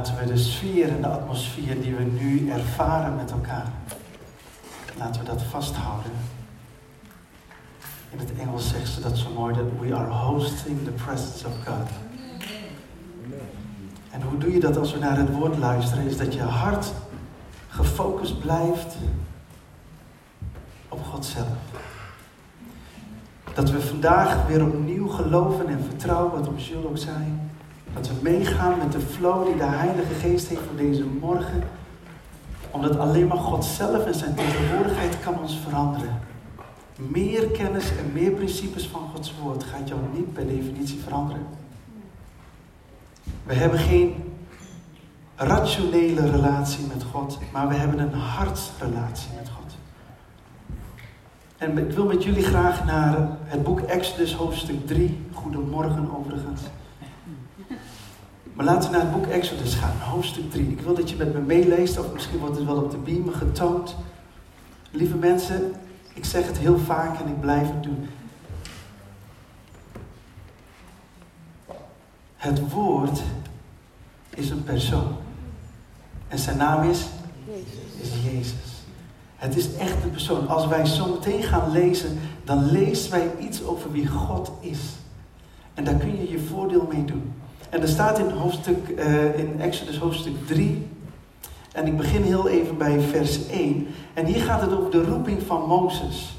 Laten we de sfeer en de atmosfeer die we nu ervaren met elkaar, laten we dat vasthouden. In het Engels zegt ze dat zo mooi, dat we are hosting the presence of God. En hoe doe je dat als we naar het woord luisteren? Is dat je hart gefocust blijft op God zelf. Dat we vandaag weer opnieuw geloven en vertrouwen, wat op ook zei. Dat we meegaan met de flow die de Heilige Geest heeft voor deze morgen. Omdat alleen maar God zelf en zijn tegenwoordigheid kan ons veranderen. Meer kennis en meer principes van Gods woord gaat jou niet per definitie veranderen. We hebben geen rationele relatie met God, maar we hebben een hartsrelatie met God. En ik wil met jullie graag naar het boek Exodus hoofdstuk 3. Goedemorgen overigens. Maar laten we naar het boek Exodus gaan, hoofdstuk 3. Ik wil dat je met me meeleest, of misschien wordt het wel op de beamer getoond. Lieve mensen, ik zeg het heel vaak en ik blijf het doen. Het woord is een persoon. En zijn naam is? Is Jezus. Het is echt een persoon. Als wij zo meteen gaan lezen, dan lezen wij iets over wie God is. En daar kun je je voordeel mee doen. En er staat in, hoofdstuk, uh, in Exodus hoofdstuk 3. En ik begin heel even bij vers 1. En hier gaat het over de roeping van Mozes.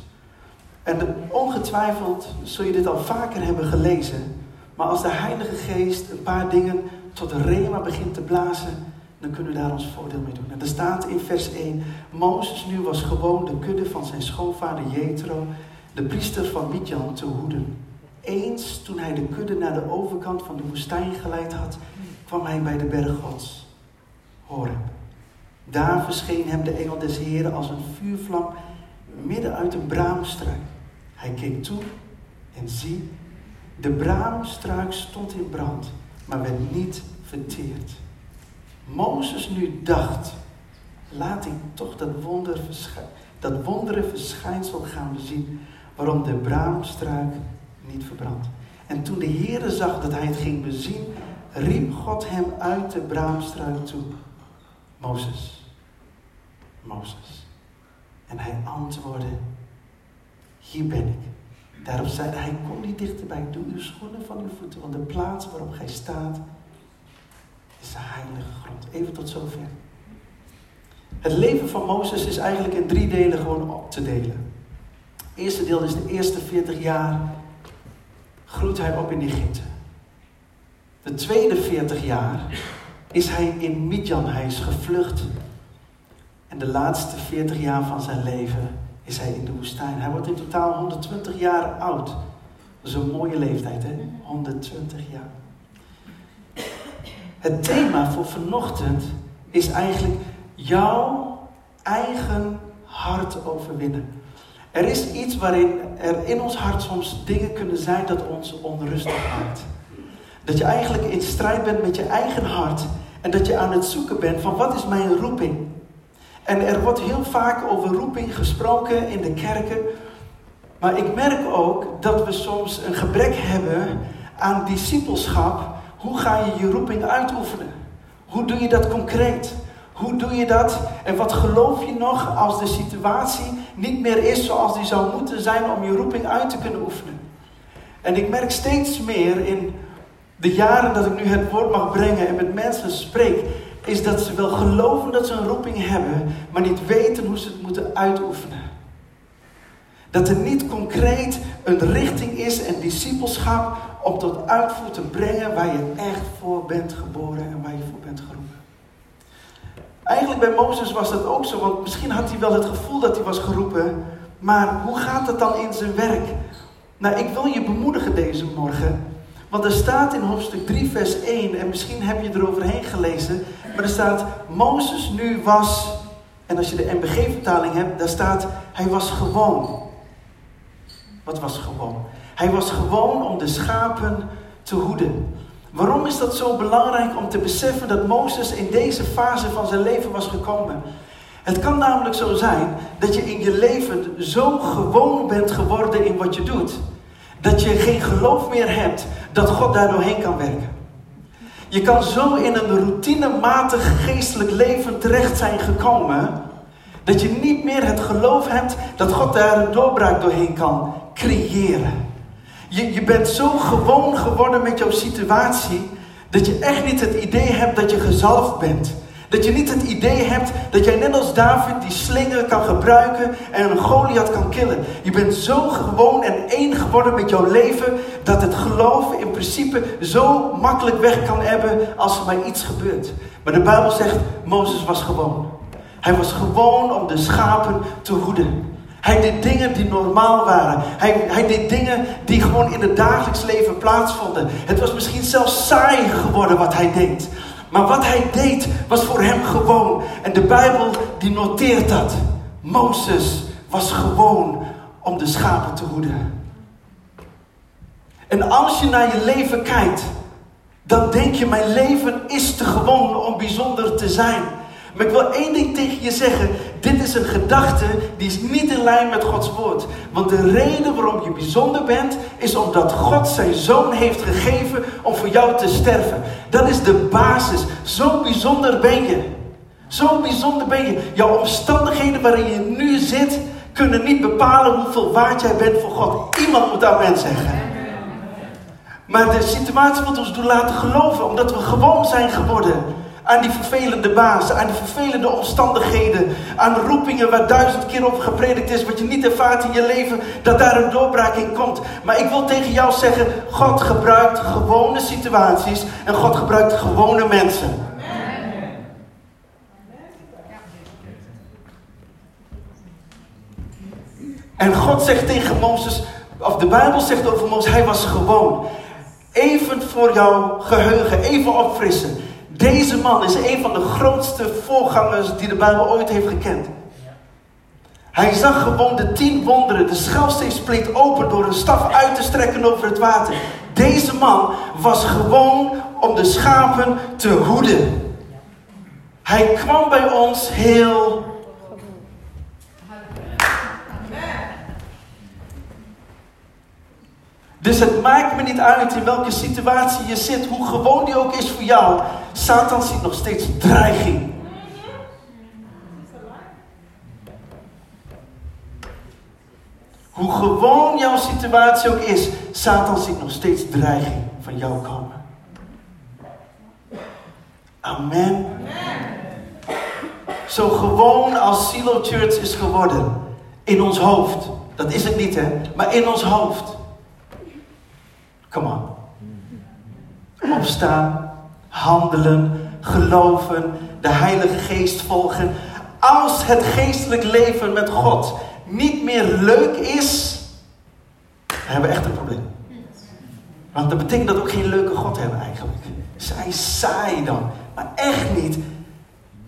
En ongetwijfeld zul je dit al vaker hebben gelezen. Maar als de Heilige Geest een paar dingen tot rema begint te blazen, dan kunnen we daar ons voordeel mee doen. En er staat in vers 1, Mozes nu was gewoon de kudde van zijn schoonvader Jethro, de priester van Midjan, te hoeden. Eens toen hij de kudde naar de overkant van de woestijn geleid had, kwam hij bij de berg Gods. Horeb. Daar verscheen hem de engel des Heren als een vuurvlam midden uit een braamstruik. Hij keek toe en zie, de braamstruik stond in brand, maar werd niet verteerd. Mozes nu dacht, laat ik toch dat, wonder dat wondere verschijnsel gaan zien waarom de braamstruik niet verbrandt. En toen de Heere zag dat hij het ging bezien, riep God hem uit de braamstruik toe. Mozes, Mozes. En hij antwoordde, hier ben ik. Daarop zei hij, kom niet dichterbij, doe uw schoenen van uw voeten, want de plaats waarop gij staat is de heilige grond. Even tot zover. Het leven van Mozes is eigenlijk in drie delen gewoon op te delen. Eerste deel is de eerste 40 jaar groeit hij op in Egypte. De tweede 40 jaar is hij in Midjan, hij is gevlucht. En de laatste 40 jaar van zijn leven is hij in de woestijn. Hij wordt in totaal 120 jaar oud. Dat is een mooie leeftijd, hè? 120 jaar. Het thema voor vanochtend is eigenlijk jouw eigen hart overwinnen. Er is iets waarin er in ons hart soms dingen kunnen zijn dat ons onrustig maakt. Dat je eigenlijk in strijd bent met je eigen hart en dat je aan het zoeken bent van wat is mijn roeping. En er wordt heel vaak over roeping gesproken in de kerken. Maar ik merk ook dat we soms een gebrek hebben aan discipelschap hoe ga je je roeping uitoefenen? Hoe doe je dat concreet? Hoe doe je dat? En wat geloof je nog als de situatie niet meer is zoals die zou moeten zijn om je roeping uit te kunnen oefenen? En ik merk steeds meer in de jaren dat ik nu het woord mag brengen en met mensen spreek, is dat ze wel geloven dat ze een roeping hebben, maar niet weten hoe ze het moeten uitoefenen. Dat er niet concreet een richting is en discipelschap om tot uitvoer te brengen waar je echt voor bent geboren en waar je voor bent geroepen. Eigenlijk bij Mozes was dat ook zo, want misschien had hij wel het gevoel dat hij was geroepen, maar hoe gaat het dan in zijn werk? Nou, ik wil je bemoedigen deze morgen, want er staat in hoofdstuk 3, vers 1, en misschien heb je eroverheen gelezen, maar er staat, Mozes nu was, en als je de MBG-vertaling hebt, daar staat, hij was gewoon. Wat was gewoon? Hij was gewoon om de schapen te hoeden. Waarom is dat zo belangrijk om te beseffen dat Mozes in deze fase van zijn leven was gekomen? Het kan namelijk zo zijn dat je in je leven zo gewoon bent geworden in wat je doet, dat je geen geloof meer hebt dat God daar doorheen kan werken. Je kan zo in een routinematig geestelijk leven terecht zijn gekomen. Dat je niet meer het geloof hebt dat God daar een doorbraak doorheen kan creëren. Je, je bent zo gewoon geworden met jouw situatie. Dat je echt niet het idee hebt dat je gezalfd bent. Dat je niet het idee hebt dat jij net als David die slinger kan gebruiken en een Goliath kan killen. Je bent zo gewoon en één geworden met jouw leven dat het geloof in principe zo makkelijk weg kan hebben als er maar iets gebeurt. Maar de Bijbel zegt, Mozes was gewoon. Hij was gewoon om de schapen te hoeden. Hij deed dingen die normaal waren. Hij, hij deed dingen die gewoon in het dagelijks leven plaatsvonden. Het was misschien zelfs saai geworden wat hij deed. Maar wat hij deed was voor hem gewoon. En de Bijbel die noteert dat. Mozes was gewoon om de schapen te hoeden. En als je naar je leven kijkt, dan denk je: mijn leven is te gewoon om bijzonder te zijn. Maar ik wil één ding tegen je zeggen. Dit is een gedachte die is niet in lijn met Gods woord. Want de reden waarom je bijzonder bent, is omdat God zijn zoon heeft gegeven om voor jou te sterven. Dat is de basis. Zo bijzonder ben je. Zo bijzonder ben je. Jouw omstandigheden waarin je nu zit, kunnen niet bepalen hoeveel waard jij bent voor God. Iemand moet amen zeggen. Maar de situatie moet ons doen laten geloven, omdat we gewoon zijn geworden aan die vervelende baas, aan die vervelende omstandigheden, aan roepingen waar duizend keer over gepredikt is, wat je niet ervaart in je leven, dat daar een doorbraak in komt. Maar ik wil tegen jou zeggen, God gebruikt gewone situaties en God gebruikt gewone mensen. En God zegt tegen Mozes, of de Bijbel zegt over Mozes, hij was gewoon. Even voor jouw geheugen, even opfrissen. Deze man is een van de grootste voorgangers die de Bijbel ooit heeft gekend. Hij zag gewoon de tien wonderen, de schelfsteen spleet open door een staf uit te strekken over het water. Deze man was gewoon om de schapen te hoeden. Hij kwam bij ons heel Dus het maakt me niet uit in welke situatie je zit, hoe gewoon die ook is voor jou. Satan ziet nog steeds dreiging. Hoe gewoon jouw situatie ook is, Satan ziet nog steeds dreiging van jou komen. Amen. Zo gewoon als Silo Church is geworden. In ons hoofd. Dat is het niet hè, maar in ons hoofd. Come on. Opstaan, handelen, geloven, de Heilige Geest volgen. Als het geestelijk leven met God niet meer leuk is, dan hebben we echt een probleem. Want dat betekent dat we ook geen leuke God hebben eigenlijk. Zij saai dan. Maar echt niet.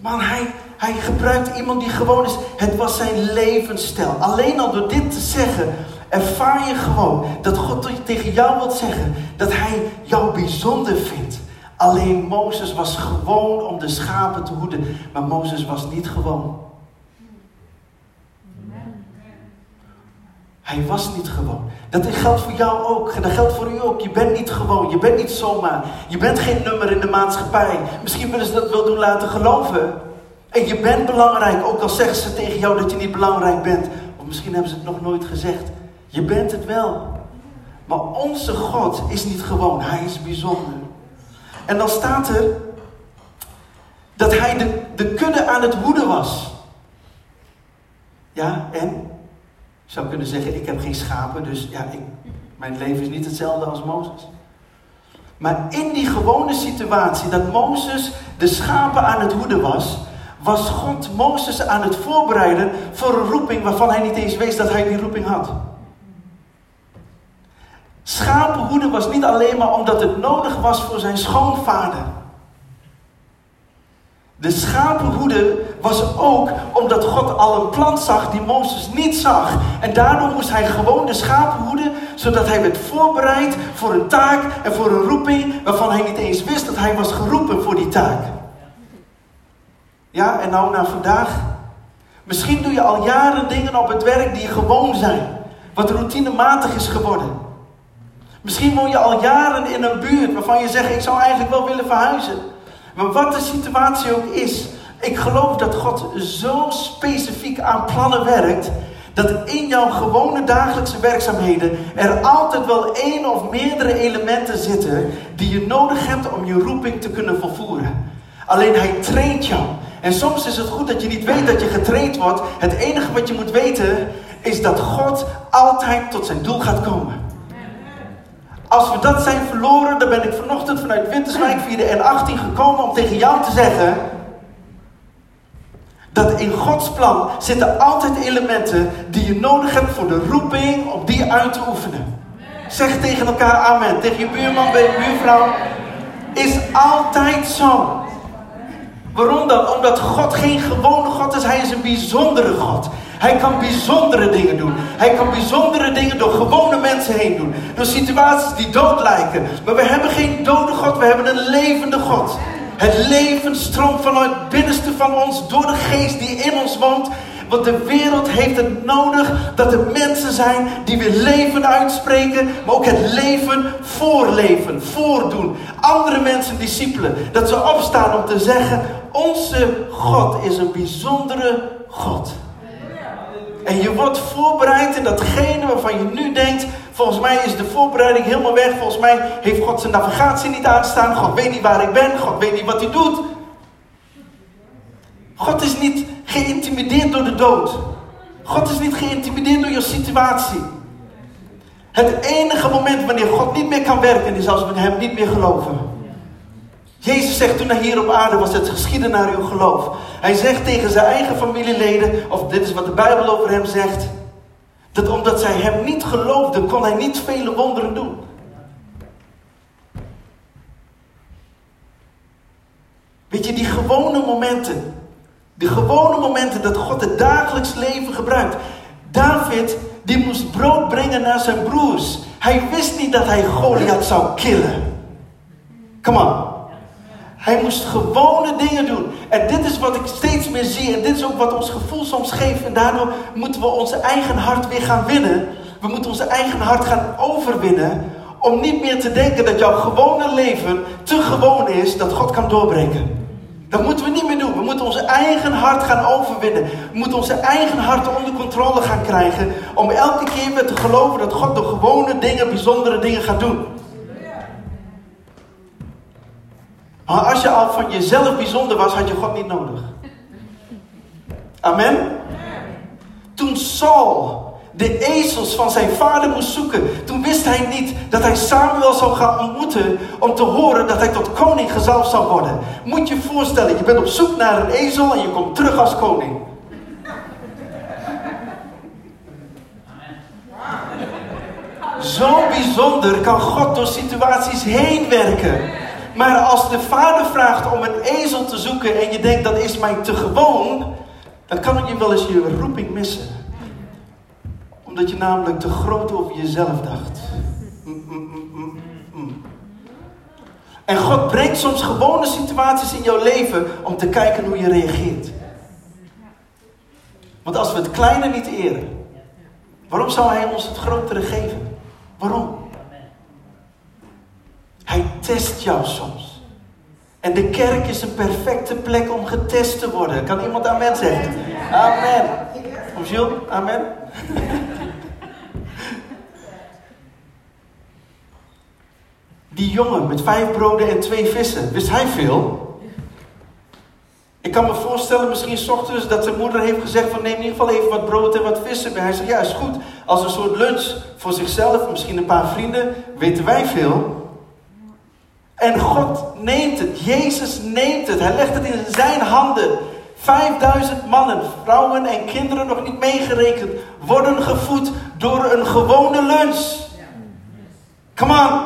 Maar hij, hij gebruikt iemand die gewoon is. Het was zijn levensstijl. Alleen al door dit te zeggen, ervaar je gewoon dat God tegen jou wil zeggen dat hij jou bijzonder vindt. Alleen Mozes was gewoon om de schapen te hoeden, maar Mozes was niet gewoon. Hij was niet gewoon. Dat geldt voor jou ook. Dat geldt voor u ook. Je bent niet gewoon. Je bent niet zomaar. Je bent geen nummer in de maatschappij. Misschien willen ze dat wel doen laten geloven. En je bent belangrijk. Ook al zeggen ze tegen jou dat je niet belangrijk bent. Of misschien hebben ze het nog nooit gezegd. Je bent het wel. Maar onze God is niet gewoon, Hij is bijzonder. En dan staat er dat Hij de, de kudde aan het woeden was. Ja, en? Ik zou kunnen zeggen, ik heb geen schapen, dus ja, ik, mijn leven is niet hetzelfde als Mozes. Maar in die gewone situatie dat Mozes de schapen aan het woeden was, was God Mozes aan het voorbereiden voor een roeping waarvan hij niet eens wist dat hij die roeping had. Schapenhoeden was niet alleen maar omdat het nodig was voor zijn schoonvader. De schapenhoede was ook omdat God al een plan zag die Mozes niet zag. En daardoor moest hij gewoon de schapen hoeden, zodat hij werd voorbereid voor een taak en voor een roeping waarvan hij niet eens wist dat hij was geroepen voor die taak. Ja, en nou naar vandaag. Misschien doe je al jaren dingen op het werk die gewoon zijn, wat routinematig is geworden. Misschien woon je al jaren in een buurt waarvan je zegt: Ik zou eigenlijk wel willen verhuizen. Maar wat de situatie ook is, ik geloof dat God zo specifiek aan plannen werkt. Dat in jouw gewone dagelijkse werkzaamheden er altijd wel één of meerdere elementen zitten die je nodig hebt om je roeping te kunnen volvoeren. Alleen hij traint jou. En soms is het goed dat je niet weet dat je getraind wordt. Het enige wat je moet weten is dat God altijd tot zijn doel gaat komen. Als we dat zijn verloren, dan ben ik vanochtend vanuit Winterswijk via de N18 gekomen om tegen jou te zeggen. Dat in Gods plan zitten altijd elementen die je nodig hebt voor de roeping om die uit te oefenen. Zeg tegen elkaar amen. Tegen je buurman, bij je buurvrouw. Is altijd zo. Waarom dan? Omdat God geen gewone God is, Hij is een bijzondere God. Hij kan bijzondere dingen doen. Hij kan bijzondere dingen door gewone mensen heen doen. Door situaties die dood lijken. Maar we hebben geen dode God, we hebben een levende God. Het leven stroomt vanuit het binnenste van ons door de geest die in ons woont. Want de wereld heeft het nodig dat er mensen zijn die weer leven uitspreken, maar ook het leven voorleven, voordoen. Andere mensen, discipelen, dat ze opstaan om te zeggen: Onze God is een bijzondere God. En je wordt voorbereid in datgene waarvan je nu denkt: volgens mij is de voorbereiding helemaal weg. Volgens mij heeft God zijn navigatie niet aanstaan. God weet niet waar ik ben. God weet niet wat hij doet. God is niet geïntimideerd door de dood. God is niet geïntimideerd door je situatie. Het enige moment wanneer God niet meer kan werken is als we hem niet meer geloven. Jezus zegt toen hij hier op aarde was, het geschieden naar uw geloof. Hij zegt tegen zijn eigen familieleden, of dit is wat de Bijbel over hem zegt, dat omdat zij hem niet geloofden, kon hij niet vele wonderen doen. Weet je, die gewone momenten, de gewone momenten dat God het dagelijks leven gebruikt. David, die moest brood brengen naar zijn broers. Hij wist niet dat hij Goliath zou killen. Come on. Hij moest gewone dingen doen. En dit is wat ik steeds meer zie. En dit is ook wat ons gevoel soms geeft. En daardoor moeten we onze eigen hart weer gaan winnen. We moeten onze eigen hart gaan overwinnen. Om niet meer te denken dat jouw gewone leven te gewoon is dat God kan doorbreken. Dat moeten we niet meer doen. We moeten onze eigen hart gaan overwinnen. We moeten onze eigen hart onder controle gaan krijgen. Om elke keer weer te geloven dat God de gewone dingen, bijzondere dingen gaat doen. Maar als je al van jezelf bijzonder was, had je God niet nodig. Amen? Toen Saul de ezels van zijn vader moest zoeken, toen wist hij niet dat hij Samuel zou gaan ontmoeten om te horen dat hij tot koning gezalfd zou worden. Moet je voorstellen, je bent op zoek naar een ezel en je komt terug als koning. Zo bijzonder kan God door situaties heen werken. Maar als de vader vraagt om een ezel te zoeken en je denkt dat is mij te gewoon, dan kan je wel eens je roeping missen. Omdat je namelijk te groot over jezelf dacht. Mm, mm, mm, en God brengt soms gewone situaties in jouw leven om te kijken hoe je reageert. Want als we het kleine niet eren, waarom zou Hij ons het grotere geven? Waarom? Test jou soms. En de kerk is een perfecte plek om getest te worden. Kan iemand amen zeggen? Amen. Om Jules, amen. Die jongen met vijf broden en twee vissen, wist hij veel? Ik kan me voorstellen, misschien s ochtends, dat zijn moeder heeft gezegd van neem in ieder geval even wat brood en wat vissen bij. Hij zegt, ja is goed. Als een soort lunch voor zichzelf, misschien een paar vrienden, weten wij veel. En God neemt het. Jezus neemt het. Hij legt het in zijn handen. 5000 mannen, vrouwen en kinderen nog niet meegerekend, worden gevoed door een gewone lunch. Come on.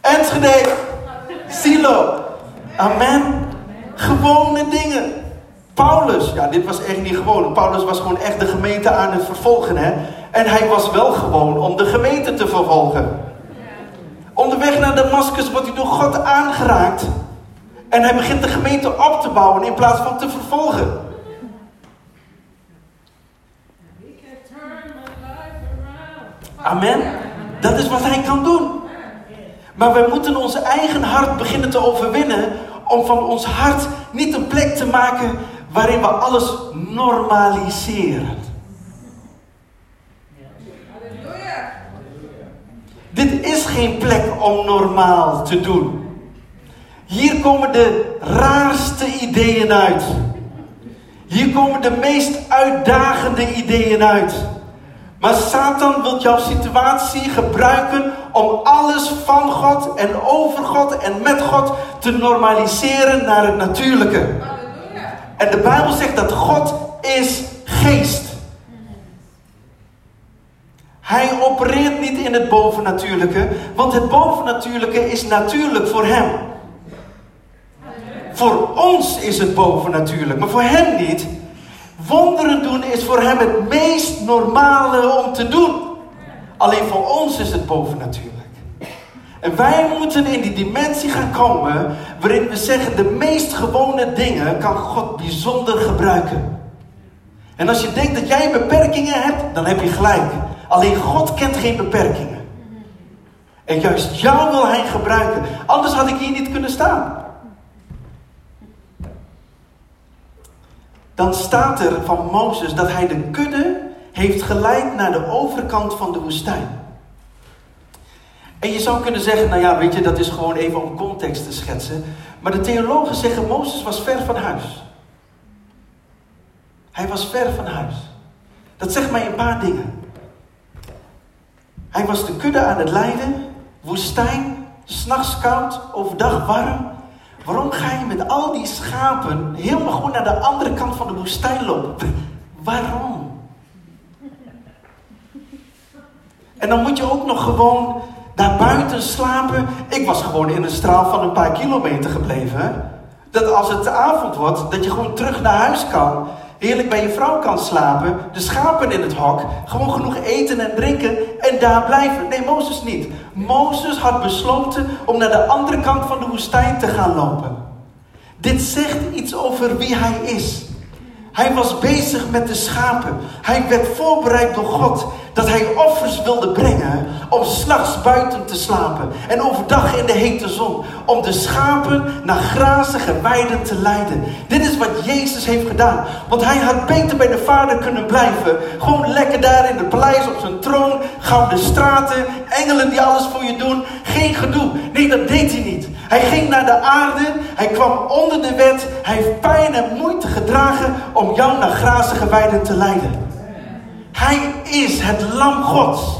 Enschede. Silo. Amen. Gewone dingen. Paulus, ja, dit was echt niet gewoon. Paulus was gewoon echt de gemeente aan het vervolgen, hè. En hij was wel gewoon om de gemeente te vervolgen. Onderweg naar Damascus wordt hij door God aangeraakt. En hij begint de gemeente op te bouwen in plaats van te vervolgen. Amen. Dat is wat hij kan doen. Maar wij moeten ons eigen hart beginnen te overwinnen om van ons hart niet een plek te maken waarin we alles normaliseren. Dit is geen plek om normaal te doen. Hier komen de raarste ideeën uit. Hier komen de meest uitdagende ideeën uit. Maar Satan wil jouw situatie gebruiken om alles van God en over God en met God te normaliseren naar het natuurlijke. En de Bijbel zegt dat God is geest. Hij opereert niet in het bovennatuurlijke, want het bovennatuurlijke is natuurlijk voor hem. Voor ons is het bovennatuurlijk, maar voor hem niet. Wonderen doen is voor hem het meest normale om te doen. Alleen voor ons is het bovennatuurlijk. En wij moeten in die dimensie gaan komen waarin we zeggen de meest gewone dingen kan God bijzonder gebruiken. En als je denkt dat jij beperkingen hebt, dan heb je gelijk. Alleen God kent geen beperkingen. En juist jou wil hij gebruiken. Anders had ik hier niet kunnen staan. Dan staat er van Mozes dat hij de kudde heeft geleid naar de overkant van de woestijn. En je zou kunnen zeggen, nou ja, weet je, dat is gewoon even om context te schetsen. Maar de theologen zeggen, Mozes was ver van huis. Hij was ver van huis. Dat zegt mij een paar dingen. Hij was de kudde aan het leiden, woestijn, s'nachts koud, overdag warm. Waarom ga je met al die schapen helemaal gewoon naar de andere kant van de woestijn lopen? Waarom? En dan moet je ook nog gewoon daar buiten slapen. Ik was gewoon in een straal van een paar kilometer gebleven. Dat als het avond wordt, dat je gewoon terug naar huis kan. Heerlijk bij je vrouw kan slapen. De schapen in het hok. Gewoon genoeg eten en drinken. En daar blijven. Nee, Mozes niet. Mozes had besloten om naar de andere kant van de woestijn te gaan lopen. Dit zegt iets over wie hij is. Hij was bezig met de schapen. Hij werd voorbereid door God dat hij offers wilde brengen om s'nachts buiten te slapen en overdag in de hete zon om de schapen naar grazige weiden te leiden. Dit is wat Jezus heeft gedaan, want hij had beter bij de Vader kunnen blijven. Gewoon lekker daar in het paleis op zijn troon, gouden straten, engelen die alles voor je doen, geen gedoe. Nee, dat deed hij niet. Hij ging naar de aarde, hij kwam onder de wet, hij heeft pijn en moeite gedragen om jou naar grazige weiden te leiden. Hij is het lam Gods.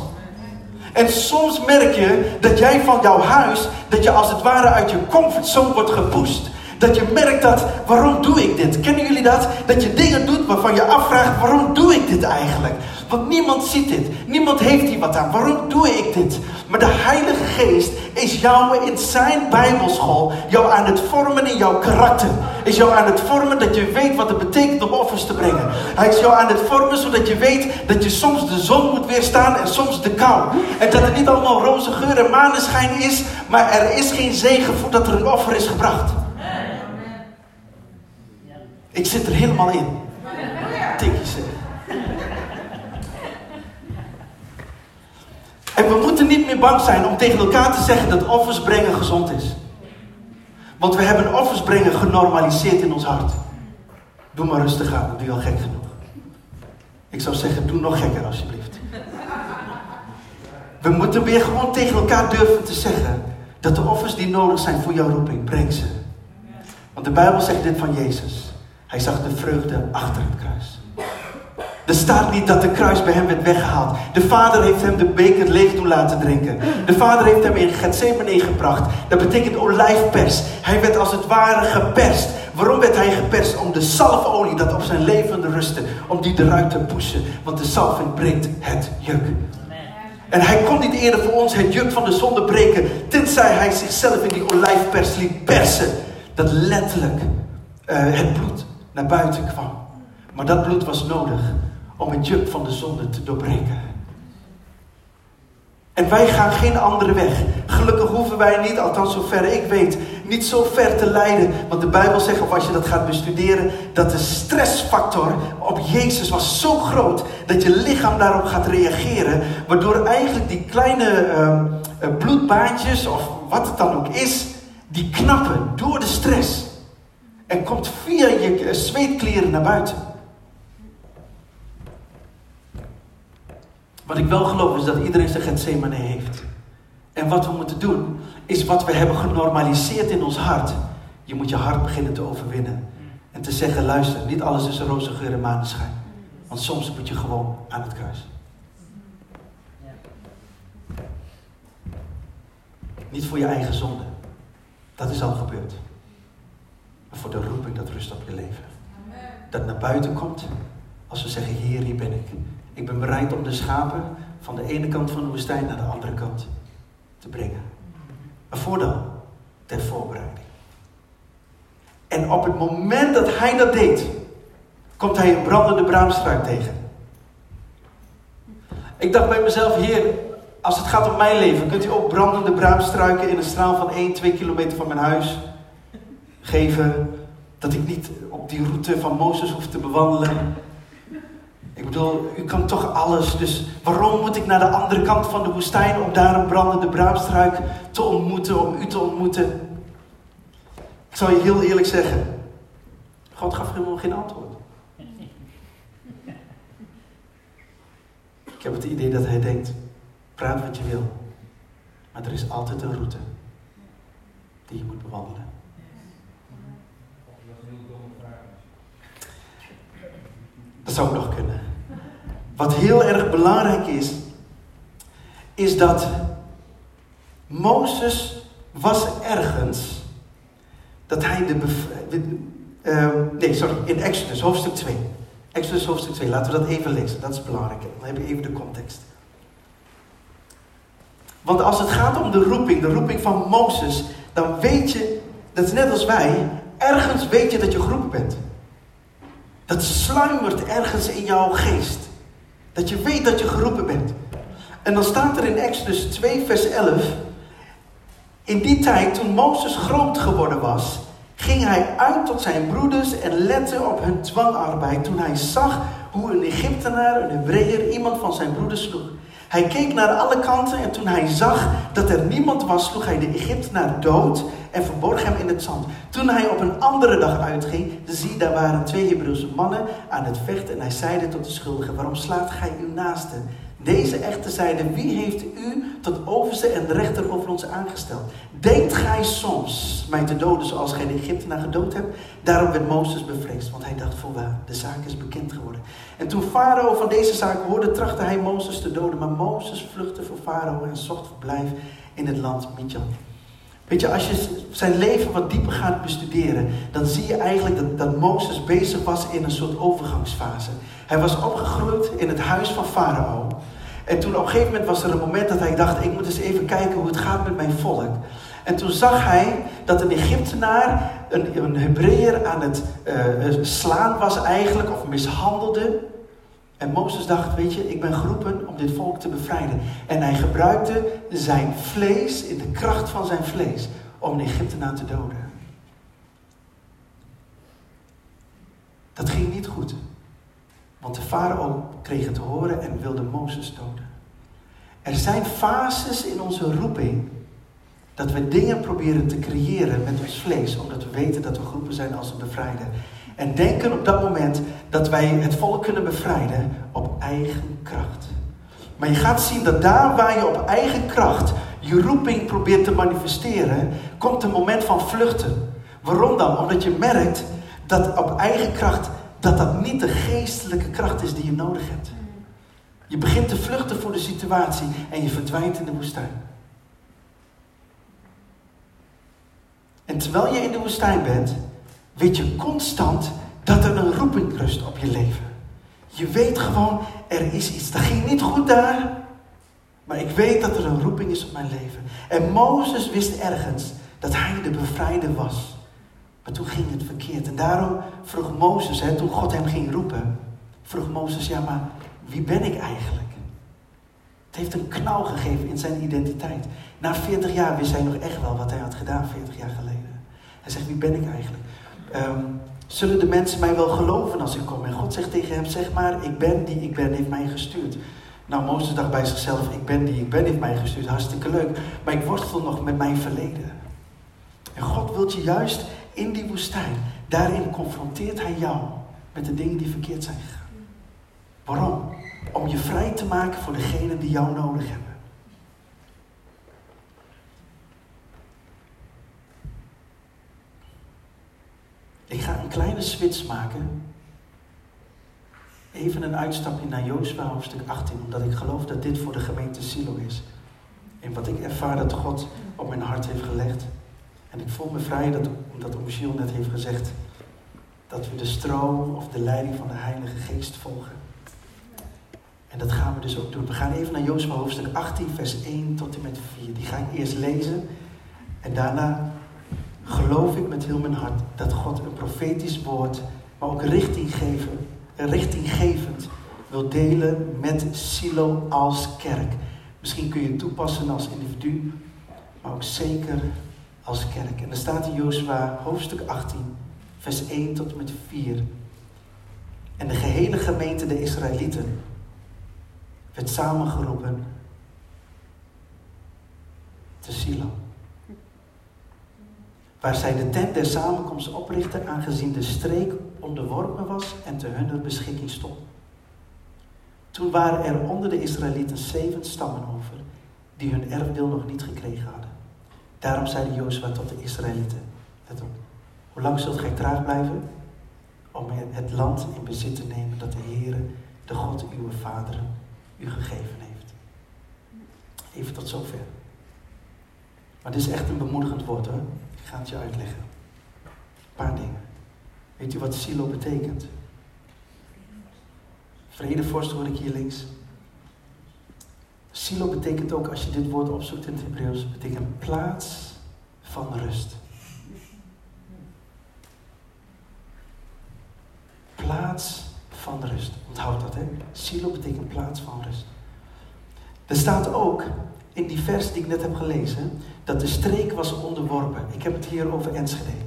En soms merk je dat jij van jouw huis, dat je als het ware uit je comfortzone wordt gepusht. Dat je merkt dat, waarom doe ik dit? Kennen jullie dat? Dat je dingen doet waarvan je afvraagt, waarom doe ik dit eigenlijk? Want niemand ziet dit. Niemand heeft hier wat aan. Waarom doe ik dit? Maar de Heilige Geest is jou in zijn Bijbelschool, jou aan het vormen in jouw karakter. Is jou aan het vormen dat je weet wat het betekent om offers te brengen. Hij is jou aan het vormen zodat je weet dat je soms de zon moet weerstaan en soms de kou. En dat het niet allemaal roze geur en maneschijn is, maar er is geen zegen voordat er een offer is gebracht. Ik zit er helemaal in. Tikjes. En we moeten niet meer bang zijn om tegen elkaar te zeggen dat offers brengen gezond is. Want we hebben offers brengen genormaliseerd in ons hart. Doe maar rustig aan, doe je al gek genoeg. Ik zou zeggen, doe nog gekker alsjeblieft. We moeten weer gewoon tegen elkaar durven te zeggen dat de offers die nodig zijn voor jouw roeping, breng ze. Want de Bijbel zegt dit van Jezus. Hij zag de vreugde achter het kruis. Er staat niet dat de kruis bij hem werd weggehaald. De vader heeft hem de beker leeg doen laten drinken. De vader heeft hem in Gethsemane gebracht. Dat betekent olijfpers. Hij werd als het ware geperst. Waarom werd hij geperst? Om de salfolie dat op zijn leven rustte, om die eruit te pushen. Want de salving breekt het juk. En hij kon niet eerder voor ons het juk van de zonde breken, tenzij hij zichzelf in die olijfpers liet persen. Dat letterlijk uh, het bloed naar buiten kwam. Maar dat bloed was nodig om het juk van de zonde te doorbreken. En wij gaan geen andere weg. Gelukkig hoeven wij niet, althans zover ik weet, niet zo ver te leiden. Want de Bijbel zegt, of als je dat gaat bestuderen, dat de stressfactor op Jezus was zo groot dat je lichaam daarop gaat reageren. Waardoor eigenlijk die kleine uh, bloedbaantjes, of wat het dan ook is, die knappen door de stress. En komt via je eh, zweetkleren naar buiten. Wat ik wel geloof is dat iedereen zijn Gethsemane heeft. En wat we moeten doen, is wat we hebben genormaliseerd in ons hart. Je moet je hart beginnen te overwinnen. En te zeggen, luister, niet alles is een roze geur en maneschijn. Want soms moet je gewoon aan het kruis. Niet voor je eigen zonde. Dat is al gebeurd. Maar voor de roeping dat rust op je leven. Dat naar buiten komt als we zeggen, Heer, hier ben ik. Ik ben bereid om de schapen van de ene kant van de woestijn naar de andere kant te brengen. Waarvoor dan? Ter voorbereiding. En op het moment dat hij dat deed, komt hij een brandende braamstruik tegen. Ik dacht bij mezelf, Heer, als het gaat om mijn leven, kunt u ook brandende braamstruiken in een straal van 1, 2 kilometer van mijn huis geven. Dat ik niet op die route van Mozes hoef te bewandelen. Ik bedoel, u kan toch alles. Dus waarom moet ik naar de andere kant van de woestijn om daar een brandende braamstruik te ontmoeten, om u te ontmoeten? Ik zal je heel eerlijk zeggen. God gaf helemaal geen antwoord. Ik heb het idee dat hij denkt, praat wat je wil. Maar er is altijd een route die je moet bewandelen. Dat zou nog kunnen. Wat heel erg belangrijk is, is dat Mozes was ergens dat hij de. Uh, nee, sorry, in Exodus hoofdstuk 2. Exodus hoofdstuk 2, laten we dat even lezen, dat is belangrijk. Dan heb je even de context. Want als het gaat om de roeping, de roeping van Mozes, dan weet je, dat is net als wij, ergens weet je dat je geroepen bent. Dat sluimert ergens in jouw geest. Dat je weet dat je geroepen bent. En dan staat er in Exodus 2, vers 11. In die tijd, toen Mozes groot geworden was, ging hij uit tot zijn broeders en lette op hun dwangarbeid. Toen hij zag hoe een Egyptenaar, een Hebreeër, iemand van zijn broeders sloeg. Hij keek naar alle kanten en toen hij zag dat er niemand was, sloeg hij de Egyptenaar dood en verborg hem in het zand. Toen hij op een andere dag uitging, zie, daar waren twee Hebreeuwse mannen aan het vechten en hij zeide tot de schuldige, waarom slaat gij uw naaste? Deze echter zeiden, wie heeft u tot overste en rechter over ons aangesteld? Denkt gij soms mij te doden zoals gij de Egyptenaar gedood hebt? Daarom werd Mozes bevreesd, want hij dacht voorwaar, de zaak is bekend geworden. En toen Farao van deze zaak hoorde, trachtte hij Mozes te doden. Maar Mozes vluchtte voor Farao en zocht verblijf in het land Midjan. Weet je, als je zijn leven wat dieper gaat bestuderen, dan zie je eigenlijk dat, dat Mozes bezig was in een soort overgangsfase. Hij was opgegroeid in het huis van Farao. En toen op een gegeven moment was er een moment dat hij dacht, ik moet eens even kijken hoe het gaat met mijn volk. En toen zag hij dat een Egyptenaar een, een aan het uh, slaan was eigenlijk, of mishandelde. En Mozes dacht, weet je, ik ben geroepen om dit volk te bevrijden. En hij gebruikte zijn vlees, in de kracht van zijn vlees, om een Egyptenaar te doden. Dat ging niet goed. Want de farao kreeg het te horen en wilde Mozes doden. Er zijn fases in onze roeping dat we dingen proberen te creëren met ons vlees, omdat we weten dat we geroepen zijn als een bevrijder. En denken op dat moment dat wij het volk kunnen bevrijden op eigen kracht. Maar je gaat zien dat daar waar je op eigen kracht je roeping probeert te manifesteren, komt een moment van vluchten. Waarom dan? Omdat je merkt dat op eigen kracht dat dat niet de geestelijke kracht is die je nodig hebt. Je begint te vluchten voor de situatie en je verdwijnt in de woestijn. En terwijl je in de woestijn bent, weet je constant dat er een roeping rust op je leven. Je weet gewoon, er is iets. Dat ging niet goed daar, maar ik weet dat er een roeping is op mijn leven. En Mozes wist ergens dat hij de bevrijder was. Maar toen ging het verkeerd. En daarom vroeg Mozes, hè, toen God hem ging roepen, vroeg Mozes, ja maar wie ben ik eigenlijk? Het heeft een knauw gegeven in zijn identiteit. Na 40 jaar wist hij nog echt wel wat hij had gedaan 40 jaar geleden. Hij zegt, wie ben ik eigenlijk? Ehm, zullen de mensen mij wel geloven als ik kom? En God zegt tegen hem, zeg maar, ik ben die ik ben, heeft mij gestuurd. Nou, Mozes dacht bij zichzelf, ik ben die ik ben, heeft mij gestuurd. Hartstikke leuk. Maar ik worstel nog met mijn verleden. En God wil je juist in die woestijn, daarin confronteert hij jou met de dingen die verkeerd zijn gegaan. Waarom? Om je vrij te maken voor degenen die jou nodig hebben. Ik ga een kleine switch maken. Even een uitstapje naar Jozua hoofdstuk 18, omdat ik geloof dat dit voor de gemeente Silo is. En wat ik ervaar dat God op mijn hart heeft gelegd. En ik voel me vrij dat, omdat Michiel net heeft gezegd dat we de stroom of de leiding van de Heilige Geest volgen. En dat gaan we dus ook doen. We gaan even naar Jozua hoofdstuk 18, vers 1 tot en met 4. Die ga ik eerst lezen. En daarna geloof ik met heel mijn hart dat God een profetisch woord, maar ook richtinggeven, richtinggevend wil delen met Silo als kerk. Misschien kun je het toepassen als individu, maar ook zeker als kerk. En er staat in Jozua hoofdstuk 18, vers 1 tot en met 4. En de gehele gemeente de Israëlieten werd samengeroepen te Silo. Waar zij de tent der samenkomst oprichtten, aangezien de streek onderworpen was en te hunner beschikking stond. Toen waren er onder de Israëlieten zeven stammen over, die hun erfdeel nog niet gekregen hadden. Daarom zeide Jozua tot de Israëlieten, let op, hoe lang zult gij traag blijven? Om het land in bezit te nemen dat de Heere, de God uw vaderen, u gegeven heeft. Even tot zover. Maar dit is echt een bemoedigend woord hoor. Ik ga het je uitleggen. Een paar dingen. Weet u wat silo betekent? Vredevorst hoor ik hier links. Silo betekent ook, als je dit woord opzoekt in het Hebreeuws, betekent plaats van rust. Plaats van rust. Onthoud dat, hè? Silo betekent plaats van rust. Er staat ook in die vers die ik net heb gelezen, dat de streek was onderworpen. Ik heb het hier over Enschede.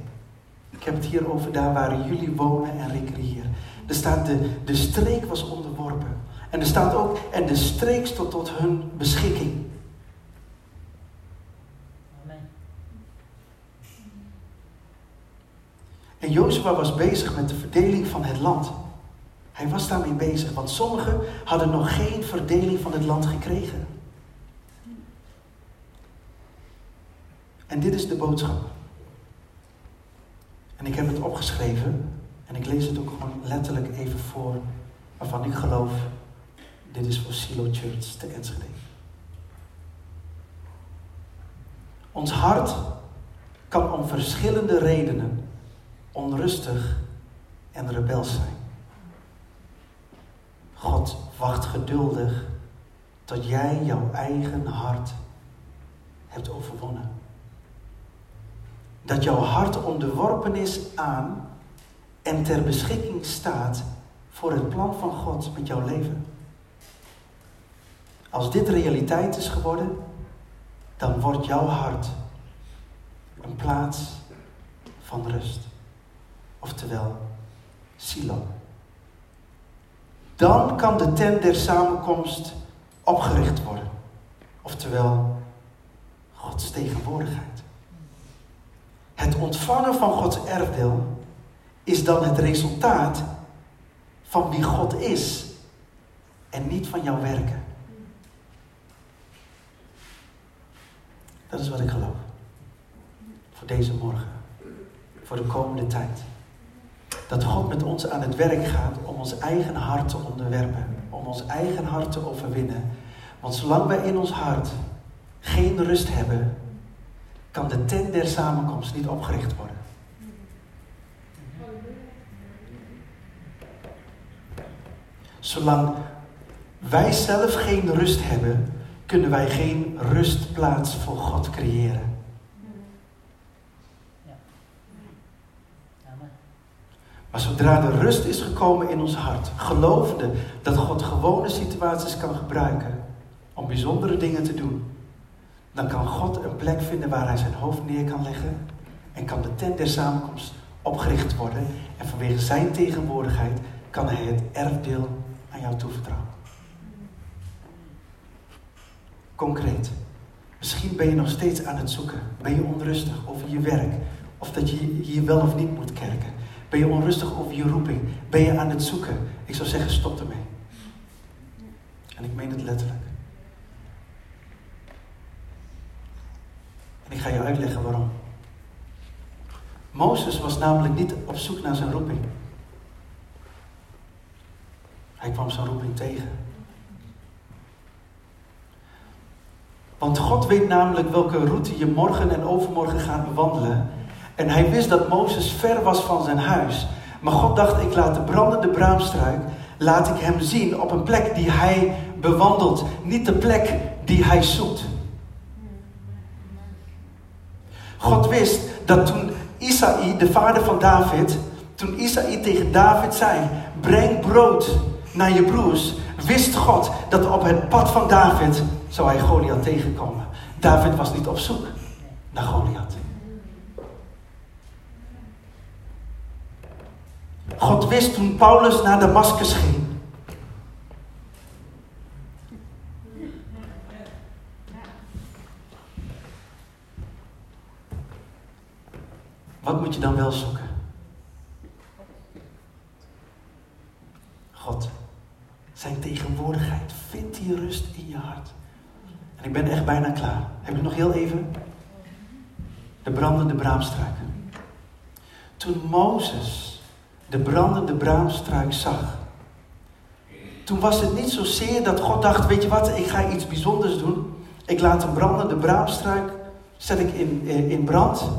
Ik heb het hier over daar waar jullie wonen en recreëren. Er staat de, de streek was onderworpen. En er staat ook, en de streek stond tot hun beschikking. En Jozua was bezig met de verdeling van het land. Hij was daarmee bezig, want sommigen hadden nog geen verdeling van het land gekregen. En dit is de boodschap. En ik heb het opgeschreven en ik lees het ook gewoon letterlijk even voor, waarvan ik geloof, dit is voor Silo Church te Enschede. Ons hart kan om verschillende redenen onrustig en rebels zijn. God wacht geduldig tot jij jouw eigen hart hebt overwonnen. Dat jouw hart onderworpen is aan en ter beschikking staat voor het plan van God met jouw leven. Als dit realiteit is geworden, dan wordt jouw hart een plaats van rust. Oftewel, silo. Dan kan de tent der samenkomst opgericht worden. Oftewel, Gods tegenwoordigheid. Het ontvangen van Gods erfdeel is dan het resultaat van wie God is en niet van jouw werken. Dat is wat ik geloof. Voor deze morgen. Voor de komende tijd. Dat God met ons aan het werk gaat om ons eigen hart te onderwerpen. Om ons eigen hart te overwinnen. Want zolang wij in ons hart geen rust hebben, kan de tent der samenkomst niet opgericht worden. Zolang wij zelf geen rust hebben, kunnen wij geen rustplaats voor God creëren. Maar zodra de rust is gekomen in ons hart, gelovende dat God gewone situaties kan gebruiken om bijzondere dingen te doen, dan kan God een plek vinden waar hij zijn hoofd neer kan leggen en kan de tent der samenkomst opgericht worden. En vanwege zijn tegenwoordigheid kan hij het erfdeel aan jou toevertrouwen. Concreet. Misschien ben je nog steeds aan het zoeken. Ben je onrustig over je werk? Of dat je hier wel of niet moet kerken? Ben je onrustig over je roeping? Ben je aan het zoeken? Ik zou zeggen, stop ermee. En ik meen het letterlijk. En ik ga je uitleggen waarom. Mozes was namelijk niet op zoek naar zijn roeping. Hij kwam zijn roeping tegen. Want God weet namelijk welke route je morgen en overmorgen gaat bewandelen. En hij wist dat Mozes ver was van zijn huis. Maar God dacht, ik laat de brandende braamstruik, laat ik hem zien op een plek die hij bewandelt. Niet de plek die hij zoekt. God wist dat toen Isaï, de vader van David, toen Isaï tegen David zei, breng brood naar je broers, wist God dat op het pad van David zou hij Goliath tegenkomen. David was niet op zoek naar Goliath. God wist toen Paulus naar Damascus ging. Wat moet je dan wel zoeken? God. Zijn tegenwoordigheid. Vind die rust in je hart. En ik ben echt bijna klaar. Heb ik nog heel even? De brandende braamstruik. Toen Mozes de brandende braamstruik zag, toen was het niet zozeer dat God dacht, weet je wat, ik ga iets bijzonders doen. Ik laat een brandende braamstruik, zet ik in, in brand.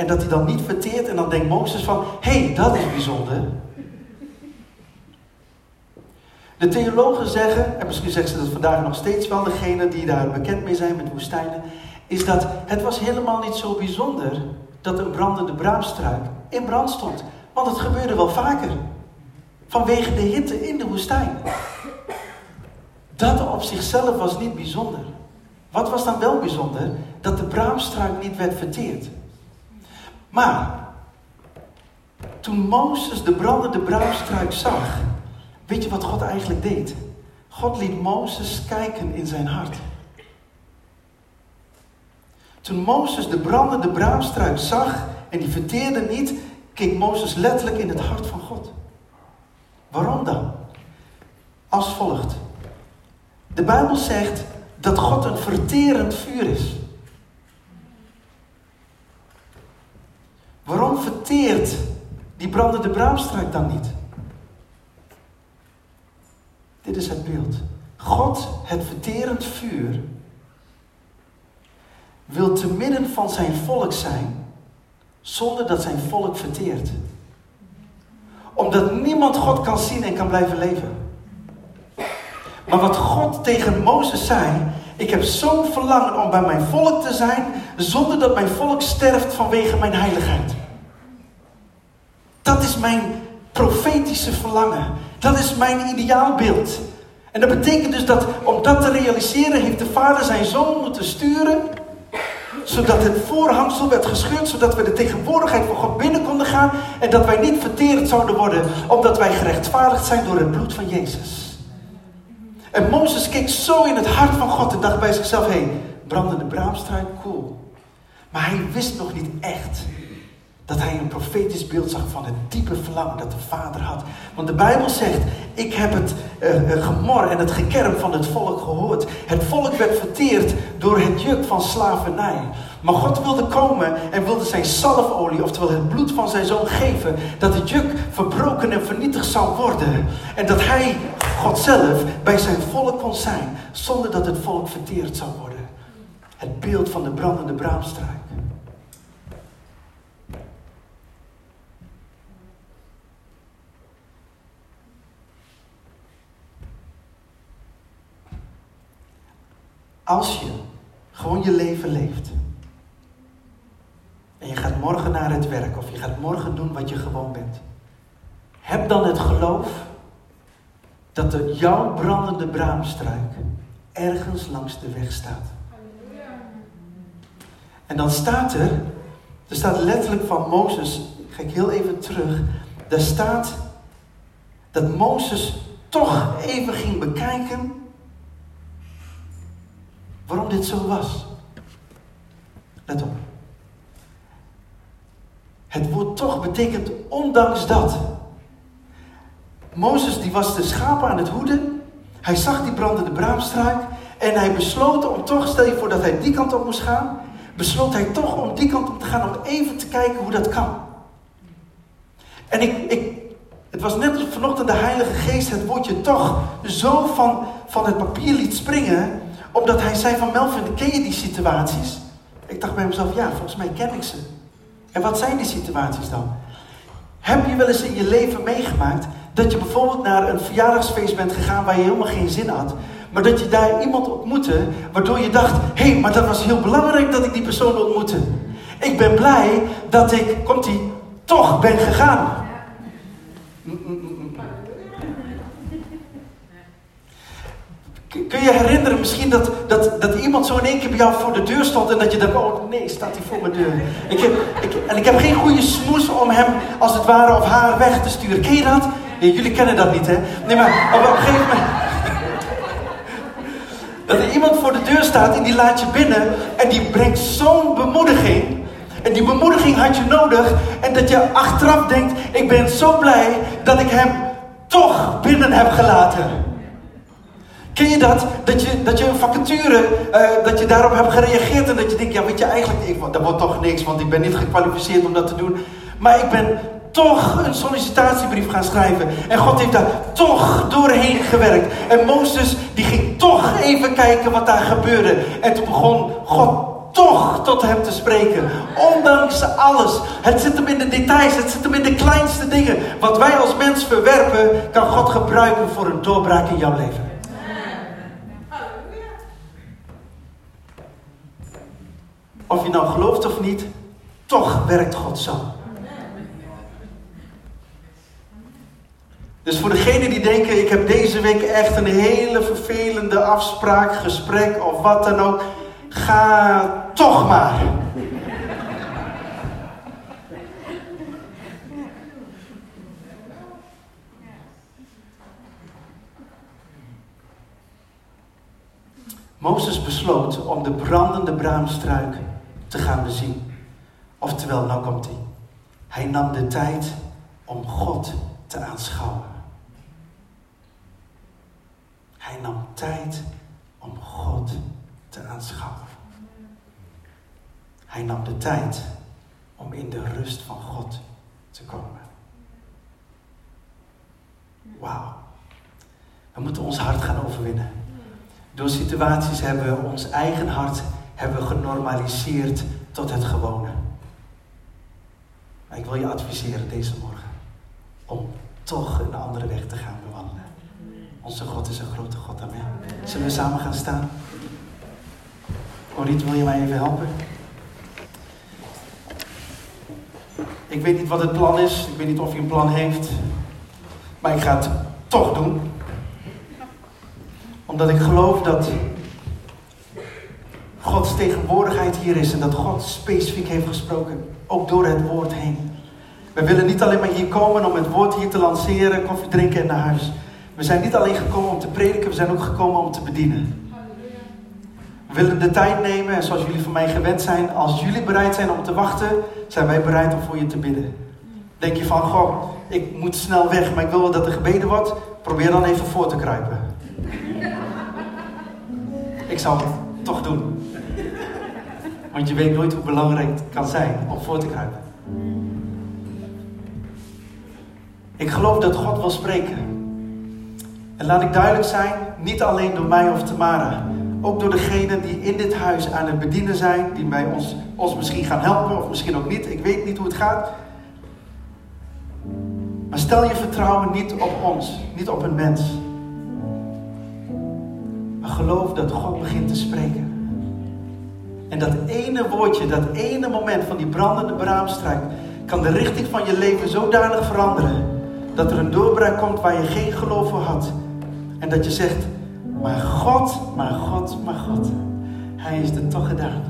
En dat hij dan niet verteert en dan denkt Mozes van, hé, hey, dat is bijzonder. De theologen zeggen, en misschien zeggen ze dat vandaag nog steeds wel, degene die daar bekend mee zijn met woestijnen, is dat het was helemaal niet zo bijzonder dat een brandende braamstruik in brand stond. Want het gebeurde wel vaker. Vanwege de hitte in de woestijn. Dat op zichzelf was niet bijzonder. Wat was dan wel bijzonder? Dat de braamstruik niet werd verteerd. Maar toen Mozes de brandende braamstruik zag, weet je wat God eigenlijk deed? God liet Mozes kijken in zijn hart. Toen Mozes de brandende braamstruik zag en die verteerde niet, keek Mozes letterlijk in het hart van God. Waarom dan? Als volgt. De Bijbel zegt dat God een verterend vuur is. Die brandende braamstruik dan niet? Dit is het beeld. God, het verterend vuur, wil te midden van zijn volk zijn, zonder dat zijn volk verteert. Omdat niemand God kan zien en kan blijven leven. Maar wat God tegen Mozes zei, ik heb zo'n verlangen om bij mijn volk te zijn, zonder dat mijn volk sterft vanwege mijn heiligheid. Dat is mijn profetische verlangen. Dat is mijn ideaalbeeld. En dat betekent dus dat om dat te realiseren, heeft de vader zijn zoon moeten sturen. Zodat het voorhangsel werd gescheurd, zodat we de tegenwoordigheid van God binnen konden gaan. En dat wij niet verterend zouden worden, omdat wij gerechtvaardigd zijn door het bloed van Jezus. En Mozes keek zo in het hart van God en dacht bij zichzelf: hé, hey, brandende braamstruik, cool. Maar hij wist nog niet echt dat hij een profetisch beeld zag van het diepe verlangen dat de vader had. Want de Bijbel zegt, ik heb het uh, gemor en het gekerm van het volk gehoord. Het volk werd verteerd door het juk van slavernij. Maar God wilde komen en wilde zijn salfolie, oftewel het bloed van zijn zoon geven, dat het juk verbroken en vernietigd zou worden. En dat hij, God zelf, bij zijn volk kon zijn, zonder dat het volk verteerd zou worden. Het beeld van de brandende braamstruik. Als je gewoon je leven leeft. En je gaat morgen naar het werk of je gaat morgen doen wat je gewoon bent. Heb dan het geloof dat de jouw brandende braamstruik ergens langs de weg staat. En dan staat er, Er staat letterlijk van Mozes, ga ik heel even terug. Daar staat dat Mozes toch even ging bekijken waarom dit zo was. Let op. Het woord toch betekent ondanks dat. Mozes die was de schapen aan het hoeden. Hij zag die brandende braamstruik. En hij besloot om toch, stel je voor dat hij die kant op moest gaan. Besloot hij toch om die kant op te gaan om even te kijken hoe dat kan. En ik, ik, het was net alsof vanochtend de Heilige Geest het woordje toch zo van, van het papier liet springen. Omdat hij zei van Melvin, ken je die situaties? Ik dacht bij mezelf, ja, volgens mij ken ik ze. En wat zijn die situaties dan? Heb je wel eens in je leven meegemaakt dat je bijvoorbeeld naar een verjaardagsfeest bent gegaan waar je helemaal geen zin had, maar dat je daar iemand ontmoette waardoor je dacht: hé, hey, maar dat was heel belangrijk dat ik die persoon ontmoette. Ik ben blij dat ik, komt die, toch ben gegaan. Kun je herinneren misschien dat, dat, dat iemand zo in één keer bij jou voor de deur stond en dat je dacht, oh nee, staat hij voor mijn deur. Ik heb, ik, en ik heb geen goede smoes om hem als het ware of haar weg te sturen. Ken je dat? Nee, jullie kennen dat niet hè? Nee, maar op, een gegeven moment... Dat er iemand voor de deur staat en die laat je binnen en die brengt zo'n bemoediging. En die bemoediging had je nodig en dat je achteraf denkt, ik ben zo blij dat ik hem toch binnen heb gelaten. Ken je dat? Dat je, dat je een vacature, uh, dat je daarop hebt gereageerd en dat je denkt, ja weet je eigenlijk, ik, dat wordt toch niks, want ik ben niet gekwalificeerd om dat te doen. Maar ik ben toch een sollicitatiebrief gaan schrijven. En God heeft daar toch doorheen gewerkt. En Mozes, die ging toch even kijken wat daar gebeurde. En toen begon God toch tot hem te spreken. Ondanks alles. Het zit hem in de details, het zit hem in de kleinste dingen. Wat wij als mens verwerpen, kan God gebruiken voor een doorbraak in jouw leven. Of je nou gelooft of niet, toch werkt God zo. Dus voor degenen die denken, ik heb deze week echt een hele vervelende afspraak, gesprek of wat dan ook. Ga toch maar. Mozes besloot om de brandende braamstruik te gaan bezien. Oftewel, nou komt hij. Hij nam de tijd om God te aanschouwen. Hij nam tijd om God te aanschouwen. Hij nam de tijd om in de rust van God te komen. Wauw. We moeten ons hart gaan overwinnen. Door situaties hebben we ons eigen hart hebben genormaliseerd tot het gewone. Maar ik wil je adviseren deze morgen om toch een andere weg te gaan bewandelen. Onze God is een grote God, amen. Zullen we samen gaan staan? Corrie, wil je mij even helpen? Ik weet niet wat het plan is, ik weet niet of hij een plan heeft, maar ik ga het toch doen. Omdat ik geloof dat Gods tegenwoordigheid hier is en dat God specifiek heeft gesproken, ook door het woord heen. We willen niet alleen maar hier komen om het woord hier te lanceren, koffie drinken en naar huis. We zijn niet alleen gekomen om te prediken, we zijn ook gekomen om te bedienen. We willen de tijd nemen en zoals jullie van mij gewend zijn, als jullie bereid zijn om te wachten, zijn wij bereid om voor je te bidden. Denk je van, goh, ik moet snel weg, maar ik wil wel dat er gebeden wordt, probeer dan even voor te kruipen. Ik zou het toch doen. Want je weet nooit hoe belangrijk het kan zijn om voor te kruipen. Ik geloof dat God wil spreken. En laat ik duidelijk zijn, niet alleen door mij of Tamara. Ook door degenen die in dit huis aan het bedienen zijn, die mij ons, ons misschien gaan helpen of misschien ook niet. Ik weet niet hoe het gaat. Maar stel je vertrouwen niet op ons, niet op een mens. Maar geloof dat God begint te spreken. En dat ene woordje, dat ene moment van die brandende braamstruik, kan de richting van je leven zodanig veranderen. Dat er een doorbraak komt waar je geen geloof voor had. En dat je zegt, maar God, maar God, maar God. Hij is het toch gedaan.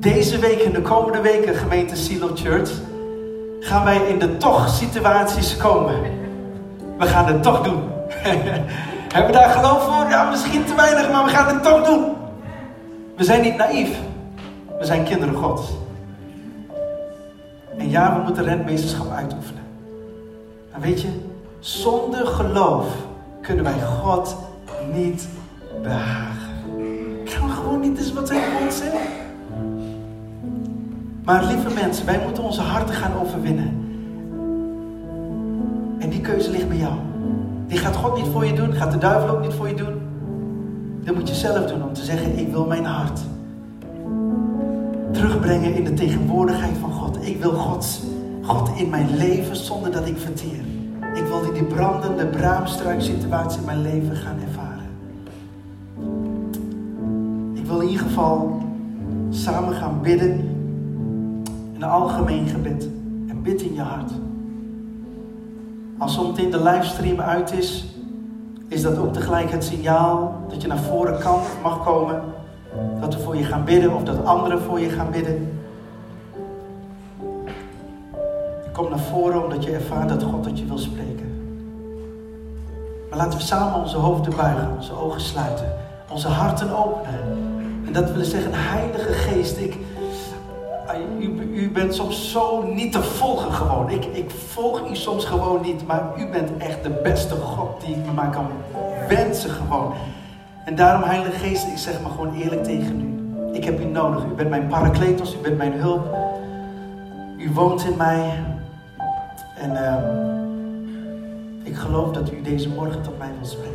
Deze week en de komende weken, gemeente Silo Church, gaan wij in de toch-situaties komen. We gaan het toch doen. Hebben we daar geloof voor? Ja, misschien te weinig, maar we gaan het toch doen. We zijn niet naïef. We zijn kinderen Gods. En ja, we moeten rentmeesterschap uitoefenen. En weet je, zonder geloof kunnen wij God niet behagen. Kan gewoon niet, is wat zijn God zegt. Maar lieve mensen, wij moeten onze harten gaan overwinnen. En die keuze ligt bij jou. Die gaat God niet voor je doen, gaat de duivel ook niet voor je doen. Dat moet je zelf doen om te zeggen, ik wil mijn hart terugbrengen in de tegenwoordigheid van God. Ik wil God, God in mijn leven zonder dat ik verteer. Ik wil die, brandende braamstruik situatie in mijn leven gaan ervaren. Ik wil in ieder geval samen gaan bidden. Een algemeen gebed. En bid in je hart. Als zometeen de livestream uit is, is dat ook tegelijk het signaal dat je naar voren kan mag komen. Dat we voor je gaan bidden of dat anderen voor je gaan bidden. Kom naar voren omdat je ervaart dat God dat je wil spreken. Maar laten we samen onze hoofden buigen, onze ogen sluiten, onze harten openen. En dat willen zeggen, Heilige Geest, ik, u, u bent soms zo niet te volgen gewoon. Ik, ik volg u soms gewoon niet, maar u bent echt de beste God die ik me maar kan wensen gewoon. En daarom, Heilige Geest, ik zeg maar gewoon eerlijk tegen u. Ik heb u nodig. U bent mijn parakletos, u bent mijn hulp. U woont in mij. En uh, ik geloof dat u deze morgen tot mij wilt spreken.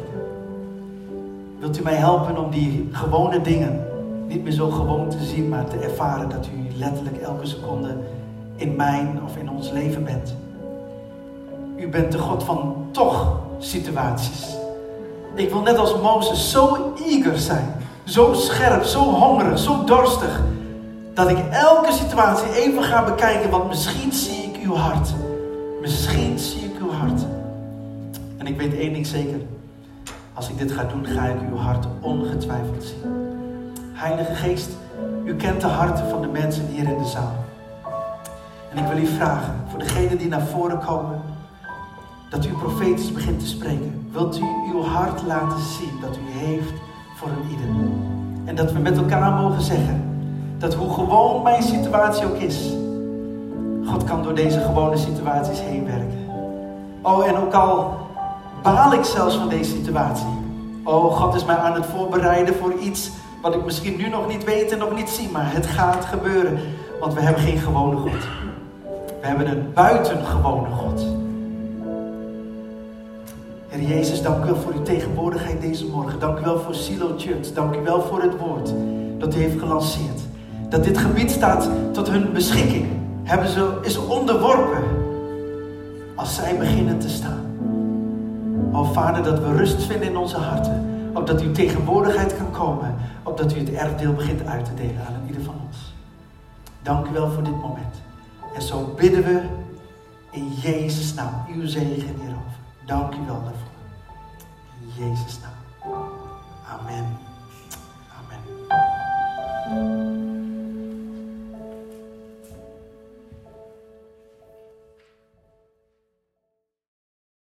Wilt u mij helpen om die gewone dingen niet meer zo gewoon te zien, maar te ervaren dat u letterlijk elke seconde in mijn of in ons leven bent. U bent de God van toch situaties. Ik wil net als Mozes zo eager zijn, zo scherp, zo hongerig, zo dorstig, dat ik elke situatie even ga bekijken, want misschien zie ik uw hart. Misschien zie ik uw hart. En ik weet één ding zeker. Als ik dit ga doen, ga ik uw hart ongetwijfeld zien. Heilige Geest, u kent de harten van de mensen hier in de zaal. En ik wil u vragen, voor degenen die naar voren komen, dat u profetisch begint te spreken. Wilt u uw hart laten zien dat u heeft voor een ieder. En dat we met elkaar mogen zeggen, dat hoe gewoon mijn situatie ook is, God kan door deze gewone situaties heen werken. Oh, en ook al baal ik zelfs van deze situatie. Oh, God is mij aan het voorbereiden voor iets wat ik misschien nu nog niet weet en nog niet zie, maar het gaat gebeuren. Want we hebben geen gewone God. We hebben een buitengewone God. Heer Jezus, dank u wel voor uw tegenwoordigheid deze morgen. Dank u wel voor Silo Church. Dank u wel voor het woord dat u heeft gelanceerd. Dat dit gebied staat tot hun beschikking. Hebben ze, is onderworpen als zij beginnen te staan. O Vader, dat we rust vinden in onze harten opdat uw tegenwoordigheid kan komen, opdat u het erfdeel begint uit te delen aan ieder van ons. Dank u wel voor dit moment. En zo bidden we in Jezus' naam uw zegen hierover. Dank u wel daarvoor. In Jezus' naam. Amen. Amen.